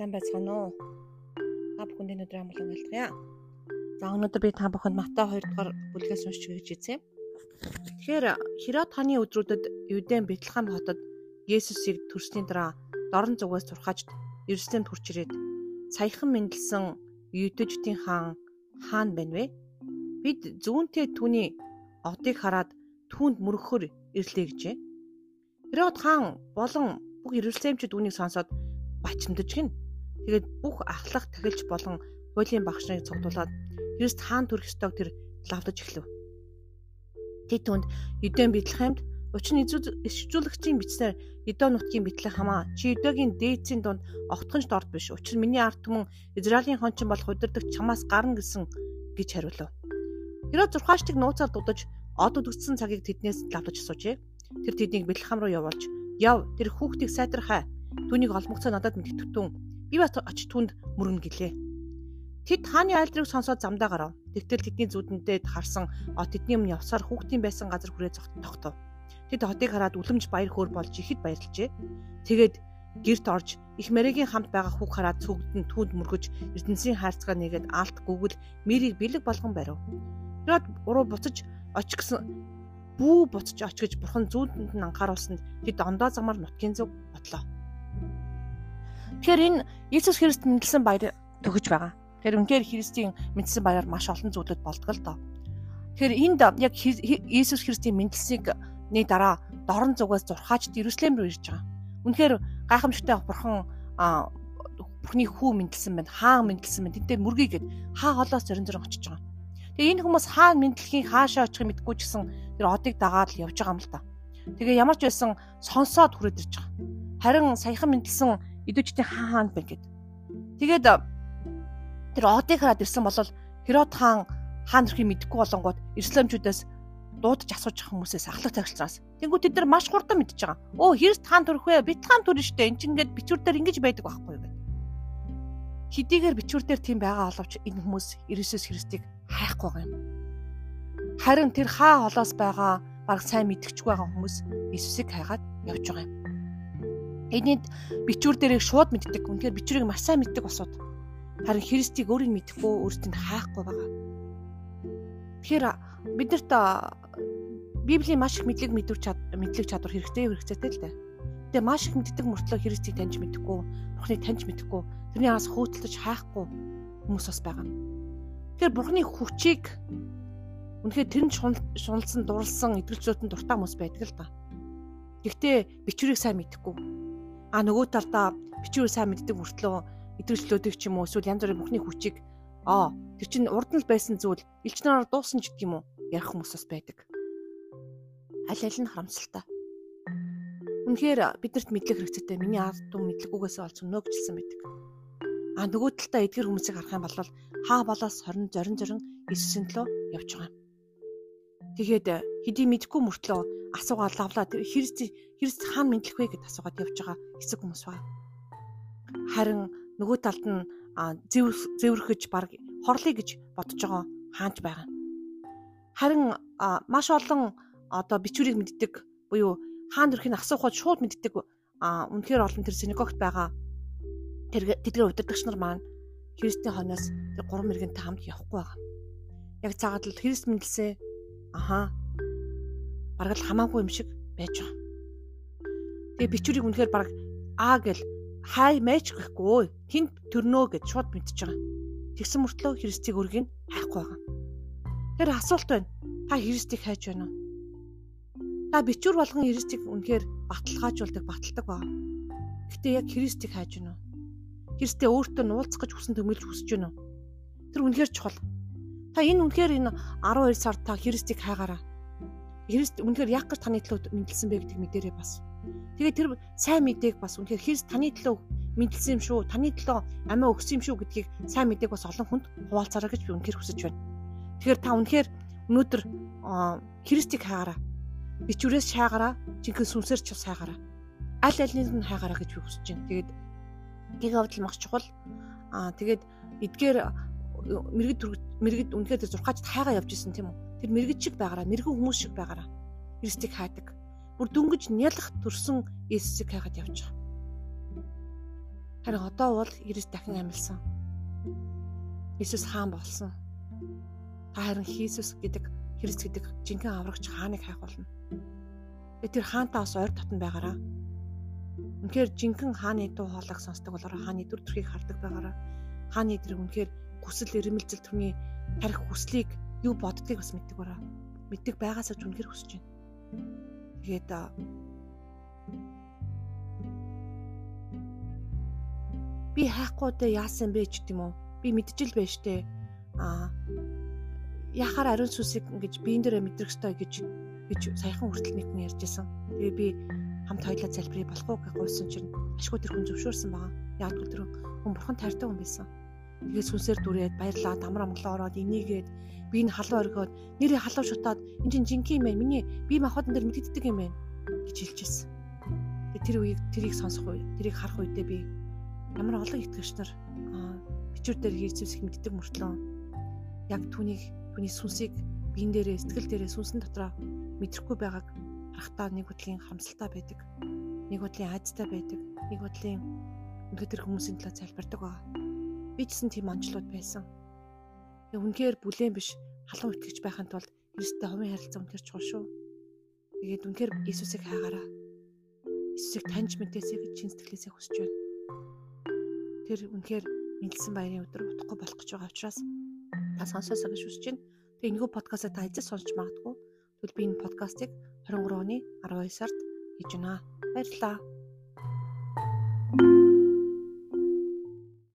сайн байцгаана уу? Та бүхэнд өнөөдөр амгалан айлтгая. За өнөөдөр би та бүхэнд Матай 2 дугаар бүлгээс уншиж өгч эзэм. Тэгэхээр Херод хааны өдрүүдэд Юудэн Бэтлехэм хотод Есүсийг төрсний дараа дорн зүгээс турхаж Ерүсалимд хурч ирээд саяхан мэндэлсэн Юдэжтийн хаан хаан байна вэ? Бид зүүнтэй түүний одыг хараад түүнд мөрөхөр ирлээ гэжээ. Херод хаан болон бүх Ерүсалимчид үүнийг сонсоод бачимдаж гин. Тэгээд бүх ахлах тахилч болон хуулийн багш нарыг цугдуулаад Христ хаан төрөх ёстойг тэр лавдаж эхлэв. Тэд түнд Юдэн Бэтлехемд учир нь исчүүлэгчийн бичсээр Идо нутгийн Бэтлехамаа чи Юдогийн дээдсийн дунд огтхонч дорд биш. Учир миний ард түмэн Израилийн хончин бол удирдаг чамаас гарна гэсэн гэж хариулв. Херод зурхааштыг нууцаар дудаж од үдгдсэн цагийг тэднээс лавдаж асуужээ. Тэр тэднийг Бэтлехам руу явуулж "Яв, тэр хүүхдийг сайдрахаа Түүнийг олмогцоо надад мэдтгэвтэн би бас очиж түнд мөргөн гэлээ. Тэд хааны айлдрыг сонсоод замдаа гарав. Тэгтэл тэдний зүудэндээ харсан о тэдний өмнө явсаар хүүхдийн байсан газар хүрээ тогтов. Тэд хотыг хараад үлэмж баяр хөөр болж ихэд баярлжээ. Тэгээд гэрт орж их мэрэгийн хамт байгаа хүүг хараад цүгдэн түүнд мөргөж эрдэнсийн хайрцгаа нэгээд алт гүгэл мэрийг бэлэг болгон барив. Тэрод уруу буцаж оч гэсэн бүү буцаж оч гэж бурхан зүүдэнд нь анхааруулсанд тэд ондоо замаар нутгийн зүг бодлоо. Тэгэхээр энэ Иесус Христ мэндэлсэн баяр төгөж байгаа. Тэгэхээр үнээр Христийн мэндэлсэн баяраар маш олон зүйлүүд болдгоо л доо. Тэгэхээр энд яг Иесус Христийн мэндэлсийг нэг дараа дорн зүгээс зурхааж Иерусалим руу ирж байгаа. Үнэхээр гайхамшигтай бурхан бурхны хүү мэндэлсэн байна. Хаан мэндэлсэн байна. Тэнтэй мөргийгээд хаа холоос зорин зорин очиж байгаа. Тэгээ энэ хүмүүс хаан мэдлэхийн хаашаа очихыг мэдгүй ч гэсэн тэр одыг дагаад л явж байгаа юм л та. Тэгээ ямар ч байсан сонсоод хүрээд ирж байгаа. Харин саяхан мэдлсэн идэвчдийн хаан хаанд байна гэд. Тэгээд тэр одыг хараад ирсэн бол Херод хаан хаан төрхийг мэдэхгүй болонгууд Исламчуудаас дуудаж асууж байгаа хүмүүсээс ахлах цагчлаас. Тэнгүү тэд нар маш хурдан мэдчихэж байгаа. Өө Христ хаан төрөх вэ? Бит хаан төрнө штэ. Энд чинь ингээд бичвэр дээр ингэж байдаг байхгүй юу гэд. Хэдийгээр бичвэр дээр тийм байгаа боловч энэ хүмүүс Иесус Христийг хайхгүй байгаа юм. Харин тэр хаа холоос байгаа баг сайн мэдгч байгаа хүмүүс Иесусыг хайгаад явж байгаа юм. Энийг бичвэр дээрээ шууд мэддэг. Үнэхээр бичвэрийг маш сайн мэддэг босоод харин Христийг өөрийг мэдэхгүй өөртөө хайхгүй байгаа. Тэгэхээр биднэрт Библийн маш их мэдлэг мэдвэр чад мэдлэг чадвар хэрэгтэй хэрэгцээтэй л дээ. Тэгээ маш их мэддэг мөртлөө Христийг таньж мэдэхгүй, Бурхныг таньж мэдэхгүй, тэрний араас хөөтөлж хайхгүй хүмүүс бас байгаа. Тэгэхээр Бурхны хүчийг үнэхээр тэр нь шуналсан, дурлсан, идэвхжүүлсэн дуртай хүмүүс байдаг л да. Гэхдээ бичвэрийг сайн мэдэхгүй а нөгөө талдаа бичвэр сайн мэддэг мөртлөө идэвхжлөөдөг ч юм уу эсвэл янз бүрийн бүхний хүчийг аа тэр чинь урд нь байсан зүйл элчнээр дуусан ч гэдэг юм уу ярих хүмүүс бас байдаг. Аль аль нь харамсалтай. Үнэхээр биднэрт мэдлэг хэрэгцээтэй миний ард тум мэдлэггүйгээс олж өнөө гжилсэн байдаг. А нөгөө талдаа эдгэр хүмүүсийг харах юм бол хаа болоос 20 зорин зорин Иесусийн төлөө явж байгаа юм. Тэгээд хэдий мэдгүй мөртлөө асуугаад лавлаа Христ Христ хаана мэдлэх вэ гэд асуугаад явж байгаа хэсэг хүмүүс байна. Харин нөгөө талд нь зэвэрхэж баг хорлыг гэж бодож байгаа хаанч байгаа. Харин маш олон одоо бичвэрийг мэддэг буюу хаан төрхийг асуухад шууд мэддэг үнэхээр олон тэр синагогт байгаа тэр тэдгээр удирдагч нар маань Христийн хойноос тэр гурван мэрэгэнтэй хамт явахгүй байгаа. Яг цагаад л Христ мэдлсээ аха бараг л хамаагүй юм шиг байж байгаа. Тэгээ бичвэрийг үнэхээр бараг аа гэл хай мэч гэхгүй тэнд төрнөө гэж шууд мэдчихэж байгаа. Тэгсэн мөртлөө Христийг өргөнийг хайхгүй байгаа. Тэр асуулт байна. Та Христийг хайж байна уу? Та бичвэр болгон Христийг үнэхээр баталгаажуулдаг, баталдаг баа. Гэтэ яг Христийг хайж байна уу? Христээ өөртөө нуулцах гэж хүсэн төмөлж хүсэж байна уу? Тэр үнэхээр чухал. Та энэ үнэхээр энэ 12 сар та Христийг хайгаараа. Христ үнэхээр яг гэж таны төлөө мэдлсэн бэ гэдгийг мэдэрээ бас. Тэгээд тэр сайн мэдээг бас үнэхээр Христ таны төлөө мэдлсэн юм шүү. Таны төлөө амиа өгсөн юм шүү гэдгийг сайн мэдээг бас олон хүнд хуваалцаарай гэж би үнэхээр хүсэж байна. Тэгэхээр та үнэхээр өнөөдөр Христийг хаагаараа. Бичвэрээс шаагаараа, жинхэнэ сүнсээр ч хайгаараа. Аль алиныг нь хайгаараа гэж би хүсэж байна. Тэгээд гиг авдал маш чухал. Аа тэгээд эдгээр мэрэгд мэрэгд үнэхээр тэр зурхаач хайгаа явж исэн тийм үү? Тэр мэрэгд шиг байгаараа, мэрэгэн хүмүүс шиг байгаараа. Христийг хайдаг. Бүр дөнгөж нялах төрсөн Иесусыг хайгаад явж байгаа. Харин одоо бол Иесус дахин амилсан. Иесус хаан болсон. Та харин Иесус гэдэг Христ гэдэг жинхэнэ аврагч хааныг хайх болно. Тэр хаантаа бас ойр татан байгаараа. Үнэхээр жинхэнэ хааны дуу хоолойг сонсдог болоор хааны дүр төрхийг хардаг байгаараа. Хааны тэр үнэхээр хүсэл эрмэлзэл төрний тарих хүслийг юу боддгийг бас мэддэг бараа. Мэддэг байгаасаа ч үнэхээр хүсэж байна. Тэгээд би хайхгүй дэ яасан бэ ч гэдэм үү. Би мэдчихэл байж тээ. Аа яхаар ариун сүсийг ингэж биен дээрээ мэдрэх ёстой гэж гэж саяхан хүртэл нэг хүн ярьжсэн. Тэгээ би хамт хоёлаа залбирая болох уу гэж гуйсан чинь ашгүй тэр хүн зөвшөөрсөн байгаа. Яг тэр хүн бурхан тайртай хүн байсан. Тэгээ сүнсээр дүрээд баярлаа дамар амглаа ороод энийгээд би энэ халуун оргиод нэрээ халуун шутаад энэ чинь жинхэнэ юм байна. Миний бие махбодон дээр мэддэг юм байна гэж хэлчихсэн. Тэгээ тэр үеийг тэрийг сонсох үе, тэрийг харах үедээ би ямар олон итгэгч нар бичвэр дээр Иесус их мэддэг мөртлөө яг түүнийг түүний сүнсийг биен дээрээ сэтгэл дээрээ сүнсэн дотроо мэдрэхгүй байгааг харахтаа нэг бодлын харамсалтай байдаг. Нэг бодлын айцтай байдаг. Нэг үнэхээр тэр хүмүүсийн талаар залбирдаг байгаа. Би ч гэсэн тийм онцлог байсан. Тэгээ үнэхээр бүлээн биш халуун итгэж байхын тулд Христтэй хувийн харилцаа үнэхээр чухал шүү. Тэгээд үнэхээр Иесусыг хайгаараа. Иесусыг таньж мэдээсэй гэж чин сэтгэлээсээ хүсэж байна тэр үнэхээр мэдлсэн баярын өдөр утахгүй болох гэж байгаа учраас та сонсоосоо гэж хүсэж байна. Тэгээ энэхүү подкастаа та эзэс сонсч магадгүй. Тэгвэл би энэ подкастыг 23 оны 12 сард хийж байна. Баярлалаа.